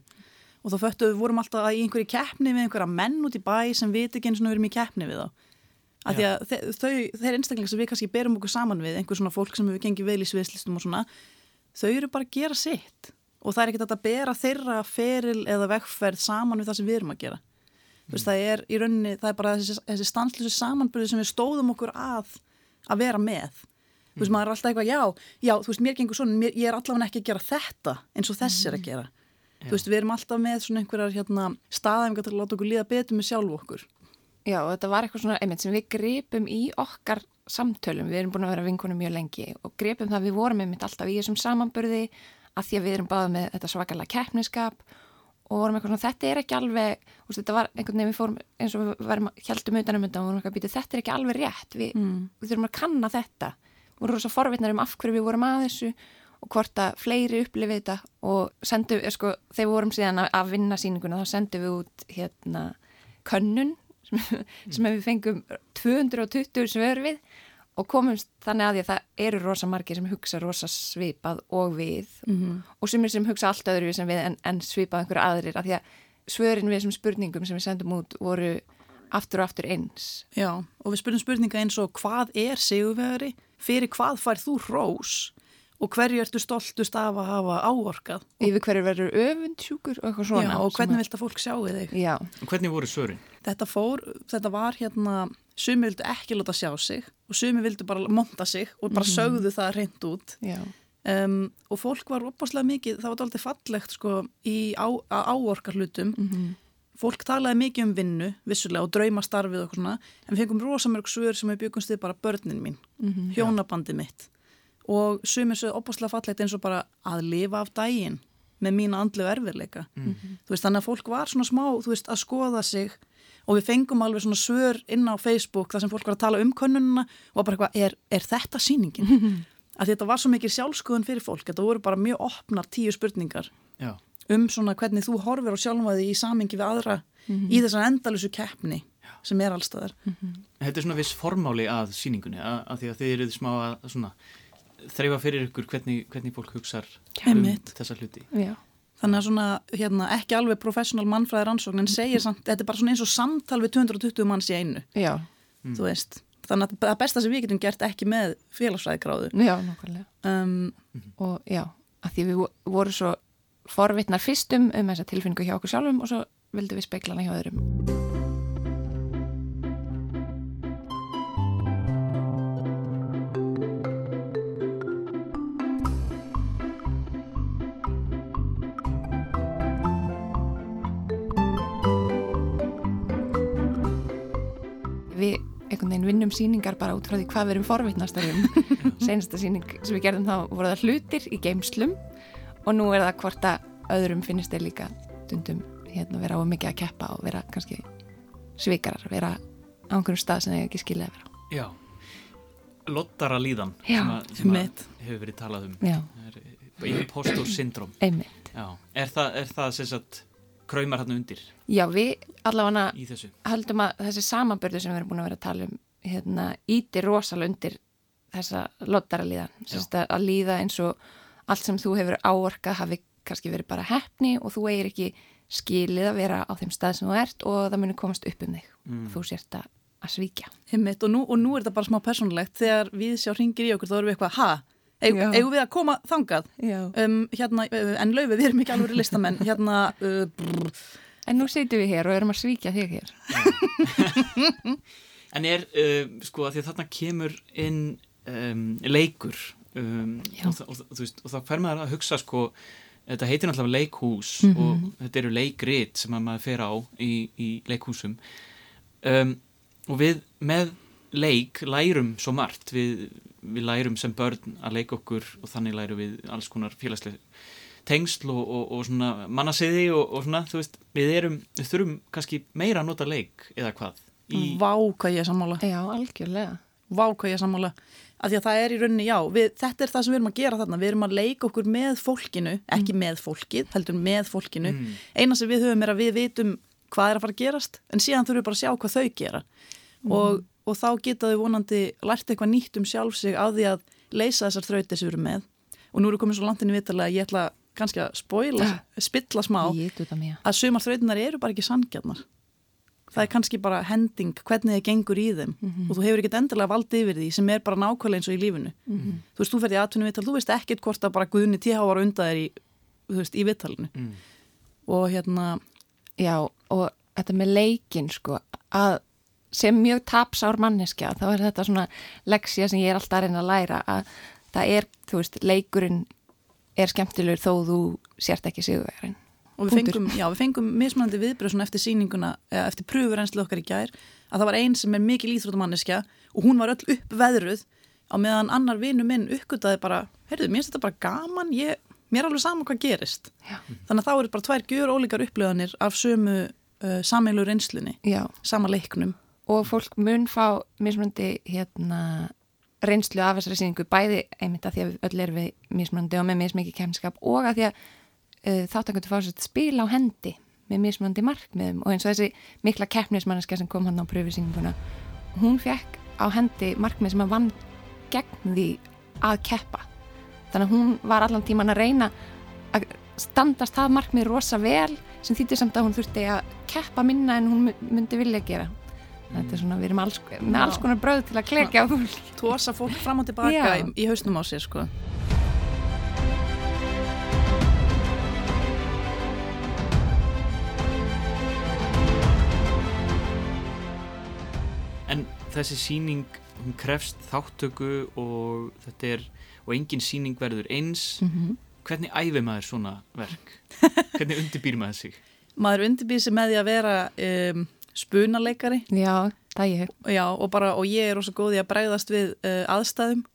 Speaker 12: Og þá föttu við vorum alltaf í einhverju keppni við einhverja menn út í bæ sem veit ekki eins og við erum í keppni við þá. Að því að þau, þeir einstaklega sem við kannski berum okkur saman við, einhver svona fólk sem við gengum vel í sviðslistum og svona þau eru bara að gera sitt. Og það er ekkert að bera þeirra feril eða vekkferð saman við það sem við erum að gera. Mm. Vist, það er í rauninni, það er bara þessi, þessi stanslösu samanbyrði sem við stóðum okkur að að vera með þú veist, maður er alltaf eitthvað, já, já, þú veist, mér gengur svona, mér, ég er allavega ekki að gera þetta eins og þess er að gera. Já. Þú veist, við erum alltaf með svona einhverjar hérna, staðæfingar til að láta okkur líða betur með sjálf okkur.
Speaker 11: Já, og þetta var eitthvað svona, einmitt, sem við grepum í okkar samtölum, við erum búin að vera vinkunum mjög lengi og grepum það við vorum einmitt alltaf í þessum samanbörði að því að við erum báðið með þetta svakalega keppniskap og vorum eitthvað svona, þetta er ekki alveg, veist, þetta var einhvern veginn við fórum eins og við varum, heldum utanum undan og vorum eitthvað býtið, þetta er ekki alveg rétt, við, mm. við þurfum að kanna þetta voru rosa forvitnar um af hverju við vorum að þessu og hvort að fleiri upplifið þetta og sendu, eh, sko, þegar við vorum síðan að, að vinna síninguna þá sendum við út hérna könnun sem, mm. sem við fengum 220 svör við og komumst þannig að því að það eru rosa margir sem hugsa rosa svipað og við mm -hmm. og sem er sem hugsa allt öðru sem við en, en svipað einhverju aðrir að því að svörin við þessum spurningum sem við sendum út voru aftur og aftur eins.
Speaker 12: Já, og við spurning spurninga eins og hvað er sigurvegari? fyrir hvað fær þú rós og hverju ertu stoltust af að hafa áorkað.
Speaker 11: Yfir hverju verður öfundsjúkur og eitthvað svona.
Speaker 12: Já, og hvernig vilt að fólk sjáu þig.
Speaker 11: Já.
Speaker 1: Og hvernig voru svörin?
Speaker 12: Þetta fór, þetta var hérna, sumi vildu ekki láta sjá sig og sumi vildu bara monta sig og bara -hmm. sögðu það reynd út. Um, og fólk var opaslega mikið, það var alltaf fallegt sko í á, áorkar hlutum. Mm -hmm. Fólk talaði mikið um vinnu, vissulega, og draumastarfið og svona, en við fengum rosamörg svör sem við byggumst við bara börnin mín, mm -hmm, hjónabandi mitt. Og sumir svo opaslega fallegt eins og bara að lifa af dægin með mína andlu erfirleika. Mm -hmm. Þú veist, þannig að fólk var svona smá, þú veist, að skoða sig og við fengum alveg svona svör inn á Facebook þar sem fólk var að tala um könnununa og bara eitthvað, er, er þetta síningin? Að þetta var svo mikið sjálfskoðun fyrir fólk, þetta voru bara mjög opnar tíu spurningar. Já um svona hvernig þú horfir á sjálfmaði í samingi við aðra mm -hmm. í þessar endalusu keppni sem er allstaðar.
Speaker 1: Mm -hmm. Þetta er svona viss formáli að síningunni að, að því að þið eruð smá að svona, þreyfa fyrir ykkur hvernig, hvernig fólk hugsa um þessa hluti.
Speaker 11: Já.
Speaker 12: Þannig að svona, hérna, ekki alveg professional mannfræðir ansókn en segir samt, þetta er bara svona eins og samtal við 220 manns í einu.
Speaker 11: Já.
Speaker 12: Mm. Þú veist. Þannig að það besta sem við getum gert ekki með félagsfræðigráðu.
Speaker 11: Já, nokkulega. Um, og já, að því við vorum svo forvitnar fyrstum um þessa tilfinningu hjá okkur sjálfum og svo vildum við speikla hana hjá öðrum. Vinnum síningar bara út frá því hvað við erum forvitnastar um. Senasta síning sem við gerðum þá voru það hlutir í geimslum og nú er það hvort að öðrum finnist þeir líka dundum hérna vera á mikið að keppa og vera kannski svikarar, vera á einhverjum stað sem þeir ekki skilja að vera.
Speaker 1: Já, lottara líðan
Speaker 11: Já,
Speaker 1: sem, að, sem að hefur verið talað um. Impostor syndrom er það, er það sem sagt kræmar hann undir?
Speaker 11: Já, við allavega heldum að þessi samanbörðu sem við erum búin að vera að tala um hérna, íti rosalega undir þessa lottara líðan að líða eins og allt sem þú hefur áorkað hafi kannski verið bara hefni og þú eigir ekki skilið að vera á þeim stað sem þú ert og það munir komast upp um þig. Mm. Þú sért að að svíkja.
Speaker 12: Himmitt, og, nú, og nú er þetta bara smá persónulegt þegar við sjá ringir í okkur þá erum við eitthvað, ha? Eig, eigum við að koma þangað? Um, hérna, en laufi, við erum ekki alveg listamenn. Hérna, uh,
Speaker 11: En nú seitum við hér og erum að svíkja þig hér.
Speaker 1: En er, uh, sko, að því að þarna kemur inn um, leikur um, og, og, og, veist, og þá fer maður að hugsa, sko, þetta heitir náttúrulega leikhús
Speaker 11: Mhm.
Speaker 1: og þetta eru leikrit sem að maður fer á í, í leikhúsum. Um, og við með leik lærum svo margt. Við, við lærum sem börn að leika okkur og þannig lærum við alls konar félagslega tengsl og, og, og svona mannasiði og, og svona, þú veist, við erum, við þurfum kannski meira að nota leik eða hvað. Í,
Speaker 12: Vá hvað ég er sammála.
Speaker 11: Já, algjörlega.
Speaker 12: Vá hvað ég er sammála. Af því að það er í rauninni, já, við, þetta er það sem við erum að gera þarna. Við erum að leika okkur með fólkinu, ekki með fólkið, heldur með fólkinu.
Speaker 1: Mm.
Speaker 12: Eina sem við höfum er að við vitum hvað er að fara að gerast, en síðan þurfum við bara að sjá hvað þau gera. Og, og þá geta þau vonandi lært eitthvað nýtt um sjálf sig á því að leysa þessar þrautir sem við erum með. Og nú við komið svo langt inn í vitalega að ég ætla kannski að spoila, spilla smá,
Speaker 11: mér.
Speaker 12: að sumar þrautinar eru bara ekki sangjarnar það er kannski bara hending hvernig þið gengur í þeim og þú hefur ekkert endilega valdið yfir því sem er bara nákvæmlega eins og í lífinu
Speaker 11: Mhm.
Speaker 12: þú veist, þú ferði aðtunum viðtal, þú veist ekkert hvort að bara Guðni T.H. var undan þér í, þú veist, í viðtalinu
Speaker 1: Mm.
Speaker 12: og hérna
Speaker 11: Já, og þetta með leikin, sko, að sem mjög tapsár manneskja, þá er þetta svona leksja sem ég er alltaf að reyna að læra að það er, þú veist, leikurinn er skemmtilegur þó þú sért ekki sigurverðin.
Speaker 12: Og við fengum, já, við fengum mismunandi viðbröð eftir sýninguna, eða eftir pröfurenslu okkar í gær, að það var einn sem er mikil íþróttamanneskja og hún var öll uppveðruð á meðan annar vinu minn uppgötaði bara, heyrðu, mér finnst þetta bara gaman ég, mér er alveg saman hvað gerist
Speaker 11: Já.
Speaker 12: þannig að þá eru bara tvær gjör ólíkar upplöðanir af sömu uh, sameilu reynslunni,
Speaker 11: Já.
Speaker 12: sama leiknum
Speaker 11: Og fólk mun fá mismunandi, hérna, reynslu af þessari sýningu, bæði einmitt að því að öll erum við mismunandi og með mismikið kemskap og að því að uh, þáttangjöndu fá sér spil á hendi með mismunandi markmiðum og eins og þessi mikla keppnismanneska sem kom hann á pröfisýninguna hún fekk á hendi markmið sem að vann gegn því að keppa þannig að hún var allan tíman að reyna að standast það markmið rosa vel sem þýttir samt að hún þurfti að keppa minna en hún myndi vilja gera þetta er svona, við erum alls, með alls konar bröð til að klekja
Speaker 12: tósa fólk fram og tilbaka
Speaker 11: Já.
Speaker 12: í, í hausnum á sér sko.
Speaker 1: Þessi síning, hún krefst þáttöku og þetta er, og engin síning verður eins.
Speaker 11: Mhm.
Speaker 1: Hvernig æfi maður svona verk? Hvernig undirbýr maður sig?
Speaker 12: maður undirbýr sig með því að vera um, spunaleikari
Speaker 11: Já, það ég
Speaker 12: Já, og, bara, og ég er rosa góð í að bregðast við uh, aðstæðum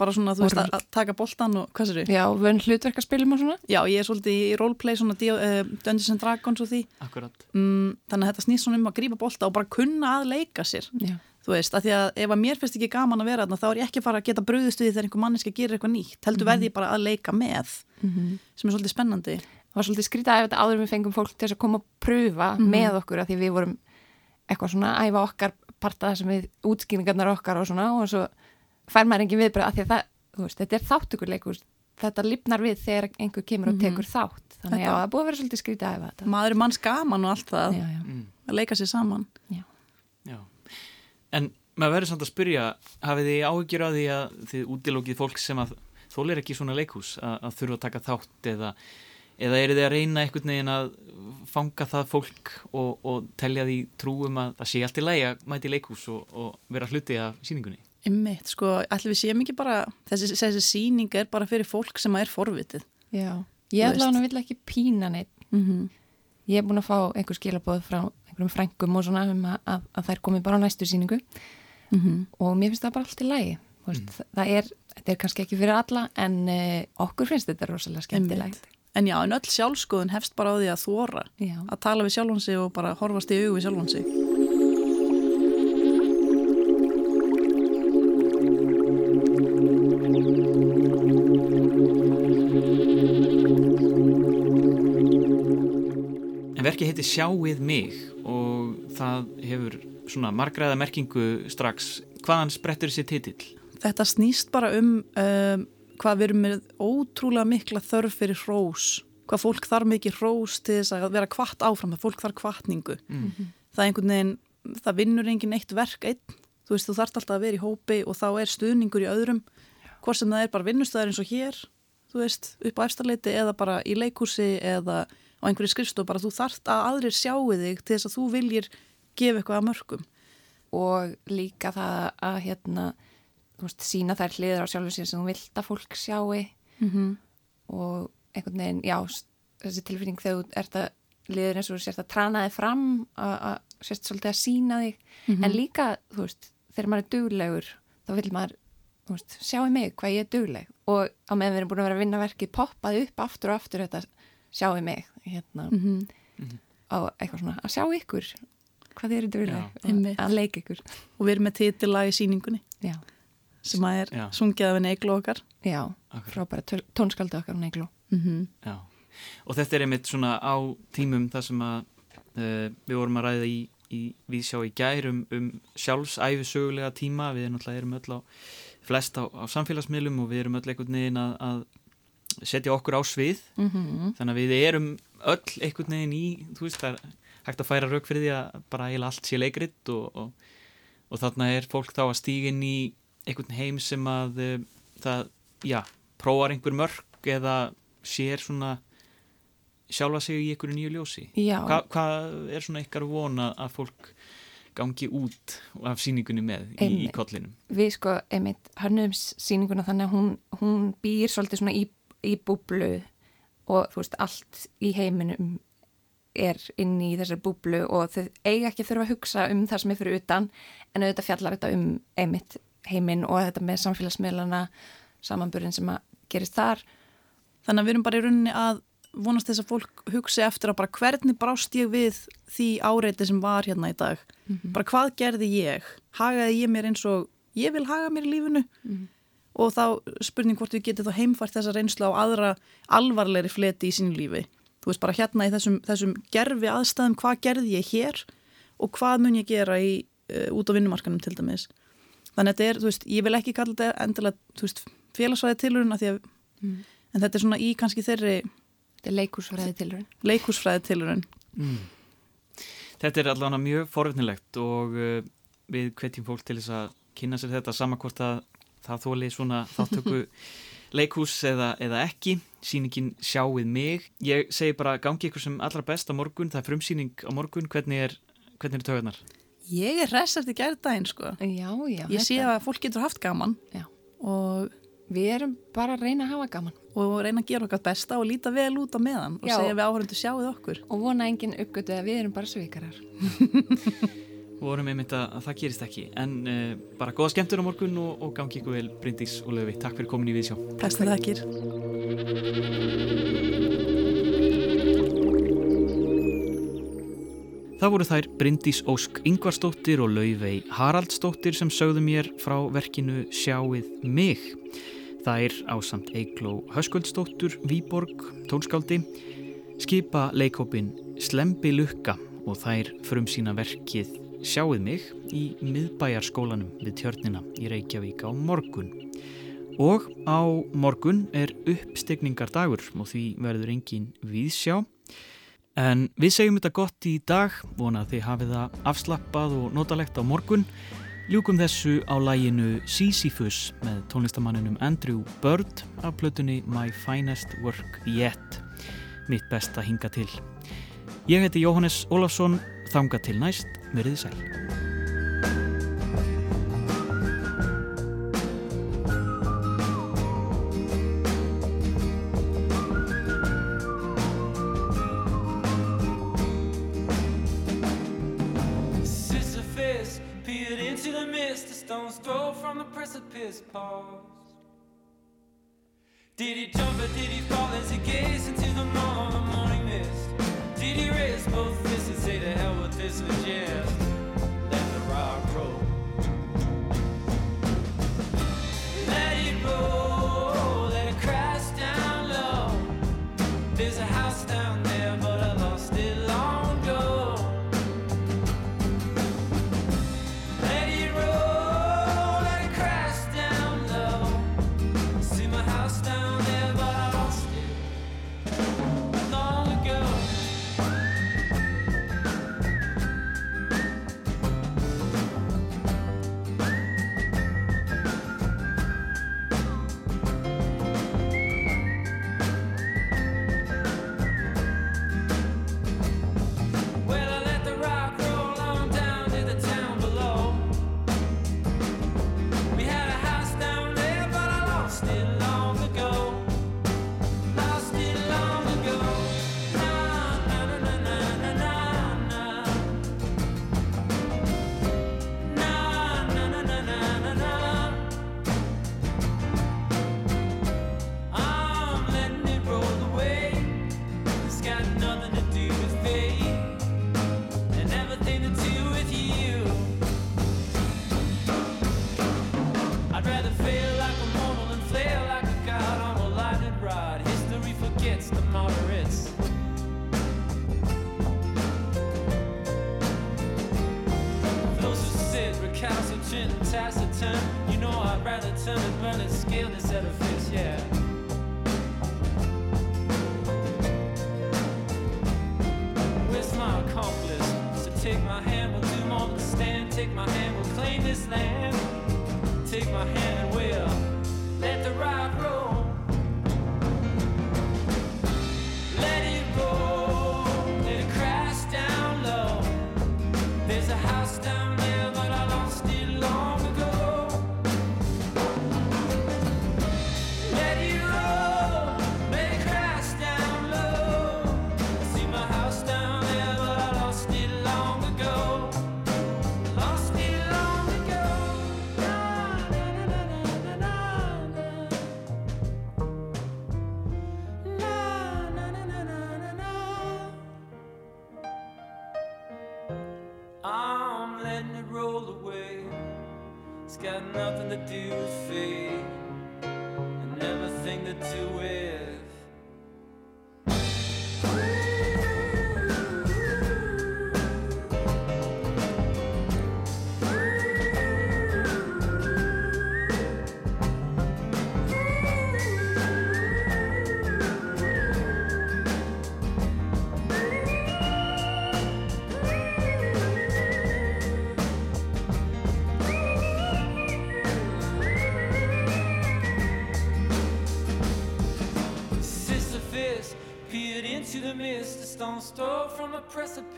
Speaker 12: bara svona, þú veist, að, taka boltan og hvað sér
Speaker 11: Já, vönn hlutverkarspilum og svona
Speaker 12: Já, ég er svolítið í roleplay, svona uh, Dungeons and Dragons og því
Speaker 1: Akkurat.
Speaker 12: mm, Þannig að þetta snýst svona um að grípa bolta og bara kunna að leika sér
Speaker 11: Já.
Speaker 12: Þú veist, að því að ef að mér finnst ekki gaman að vera þarna þá er ég ekki að fara að geta bröðust við þegar einhver manneski gerir eitthvað nýtt heldur
Speaker 11: Mhm.
Speaker 12: verði ég bara að leika með
Speaker 11: Mhm.
Speaker 12: sem er svolítið spennandi
Speaker 11: Það var svolítið skrítið að áður við fengum fólk til að koma að pröfa
Speaker 12: Mhm.
Speaker 11: með okkur að því við vorum eitthvað svona að æfa okkar parta sem við útskýringarnar okkar og svona og svo fær maður engin viðbröð að því að það, þú veist, þetta er þáttökurleikur þetta lifnar við þegar einhver kemur og
Speaker 12: Mhm.
Speaker 11: tekur þátt þannig
Speaker 12: Þetta-
Speaker 11: að það búið að vera svolítið skrítið að æfa þetta
Speaker 12: Maður er manns gaman og allt það
Speaker 11: já, já.
Speaker 1: Mm.
Speaker 12: að leika sér saman
Speaker 1: Já. En maður verður samt að spyrja, hafið þið áhyggjur á því að þið útilókið fólk sem að þólir ekki svona leikhús að, að þurfa að taka þátt eða, eða eru þið að reyna einhvern veginn að fanga það fólk og, og telja því trúum að það sé allt í lagi að mæti í leikhús og, og vera hluti af síningunni?
Speaker 12: Einmitt, sko, allir við séum ekki bara þessi, þessi síning er bara fyrir fólk sem er forvitið
Speaker 11: Já, ég ætla
Speaker 12: veist.
Speaker 11: hann að vilja ekki pína neitt
Speaker 12: Mhm.
Speaker 11: Ég er búin að fá einhver skilabóð frá einhverjum frængum og svona um að, að, að þær komi bara á næstu síningu
Speaker 12: Mhm.
Speaker 11: og mér finnst það bara allt í lagi mm. það, það er, þetta er kannski ekki fyrir alla en uh, okkur finnst þetta rosalega skemmtilegt
Speaker 12: En já, en öll sjálfskoðun hefst bara á því að þóra
Speaker 11: Já.
Speaker 12: að tala við sjálfan sig og bara horfast í augu við sjálfan sig
Speaker 1: En verkið heitir Sjáið mig og það hefur svona margraða merkingu strax. Hvaðan sprettur þessi titill?
Speaker 12: Þetta snýst bara um, um hvað við erum með ótrúlega mikla þörf fyrir hrós hvað fólk þarf mikið hrós til þess að vera kvart áfram, það fólk þarf kvartningu
Speaker 1: Mm.
Speaker 12: það er einhvern veginn það vinnur engin eitt verk einn, þú veist, þú þarft alltaf að vera í hópi og þá er stuðningur í öðrum hvort sem það er bara vinnustæðar eins og hér þú veist, upp á eftirleiti eða bara í leikúsi eða á einhverju skrifstof bara þú þarft að aðrir sjáu þig til þess að þú viljir gefa eitthvað að mörgum
Speaker 11: og líka það að hérna, þú veist, sína þær hliður á sjálfum síðan sem þú vilt að fólk sjáu
Speaker 12: mm -hmm.
Speaker 11: og einhvern veginn, já, þessi tilfinning þegar þú ert að liður eins og þú sérst að trana þig fram að sérst svolítið að sína þig. Mm -hmm. en líka, þú veist, þegar maður er duglegur þá vil maður, þú veist, sjáu mig hvað ég er dugleg. Og á meðan við erum búin að vera að vinna verkið poppaði upp aftur og aftur þetta sjáu mig hérna.
Speaker 12: Mm -hmm.
Speaker 11: á eitthvað svona, að sjá ykkur hvað eru dugleg að leika ykkur.
Speaker 12: Og við erum með titila í síningunni
Speaker 11: já.
Speaker 12: sem að er sungið af Neiglo okkar.
Speaker 11: Já, frábæra tónskaldu okkar Neiglo
Speaker 12: mm -hmm.
Speaker 1: og þetta er einmitt svona á tímum þar sem að uh, við vorum að ræða í, í við sjá í gærum um sjálfsæfi sögulega tíma, við erum alltaf erum öll á flest á, á samfélagsmiðlum og við erum öll einhvern veginn að, að setja okkur á svið.
Speaker 11: Mm -hmm.
Speaker 1: þannig að við erum öll einhvern veginn í, þú veist það er hægt að færa rauk fyrir því að bara eiginlega allt sé leikritt og, og, og þarna er fólk þá að stígin í einhvern heim sem að uh, það, já, prófar einhver mörg eða sér svona sjálfa sig í einhverju nýju ljósi. Hva, hvað er svona ykkar vona að fólk gangi út af síningunni með í, í kollinum?
Speaker 11: Við sko, einmitt, hörnum síninguna þannig að hún, hún býr svolítið svona í, í búblu og þú veist, allt í heiminum er inn í þessar búblu og þau eiga ekki þurfa að hugsa um það sem er fyrir utan en auðvitað fjallar þetta um einmitt heiminn og þetta með samfélagsmiðlana samanburðin sem að gerist þar.
Speaker 12: Þannig að við erum bara í rauninni að vonast þess að fólk hugsi eftir að bara hvernig brást ég við því áreiti sem var hérna í dag?
Speaker 11: Mm -hmm.
Speaker 12: bara hvað gerði ég? Hagaði ég mér eins og ég vil haga mér í lífinu?
Speaker 11: Mm -hmm.
Speaker 12: og þá spurning hvort við getum þá heimfært þessa reynslu á aðra alvarleiri fleti í sínu lífi þú veist bara hérna í þessum, þessum gerfi aðstæðum hvað gerði ég hér og hvað mun ég gera í, uh, út á vinnumarkanum til dæmis þannig að þetta er, þú veist, ég vil ekki kalla þetta endilega, þú veist, félagsvæði tilurinn
Speaker 11: mm.
Speaker 12: en þetta er svona í kannski þeirri
Speaker 11: Þetta er leikúsfræði tilurinn.
Speaker 12: Leikúsfræði tilurinn.
Speaker 1: Mm. Þetta er allavega mjög forvittnilegt og uh, við hvetjum fólk til þess að kynna sér þetta samankvort að það þóli svona þáttöku leikús eða, eða ekki. Sýningin sjáuð mig. Ég segi bara gangi ykkur sem allra best á morgun. Það er frumsýning á morgun. Hvernig er, hvernig er tögarnar?
Speaker 12: Ég er hressast í gerðdægin sko.
Speaker 11: Já, já.
Speaker 12: Ég sé að fólk getur haft gaman.
Speaker 11: Já.
Speaker 12: Og
Speaker 11: við erum bara að reyna að hafa gaman
Speaker 12: og reyna að gera okkar besta og líta vel út á meðan og
Speaker 11: Já.
Speaker 12: segja við áhörundu sjáuð okkur
Speaker 11: og vona enginn uppgötu að við erum bara svikarar
Speaker 1: vorum einmitt að, að það gerist ekki. En uh, bara góða skemmtur á morgun og, og gangi ykkur vel Bryndís og Löfi takk fyrir komin í Viðsjá.
Speaker 12: Takk fyrir þakkir
Speaker 1: Það voru þær Bryndís Ósk Ingvarsdóttir og Laufey Haraldsdóttir sem sögðu mér frá verkinu Sjáið mig. Þær ásamt Eigló Höskuldsdóttur, Výborg, tónskáldi, skipa leikópin Slembi Lukka og þær frum sína verkið Sjáið mig í miðbæjarskólanum við tjörnina í Reykjavík á morgun. Og á morgun er uppstegningardagur og því verður engin viðsjá. En við segjum þetta gott í dag, vona að þið hafið það afslappað og notalegt á morgun. Ljúkum þessu á læginu Sisyphus með tónlistamanninum Andrew Bird af plötunni My Finest Work Yet, mitt besta hinga til. Ég heiti Jóhannes Ólafsson, þanga til næst, verið sæl.
Speaker 7: Did he jump or did he fall as he gazed into the morning? Did he raise both fists and say to hell with this and just this land.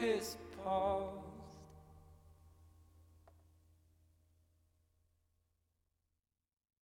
Speaker 7: Sisyphus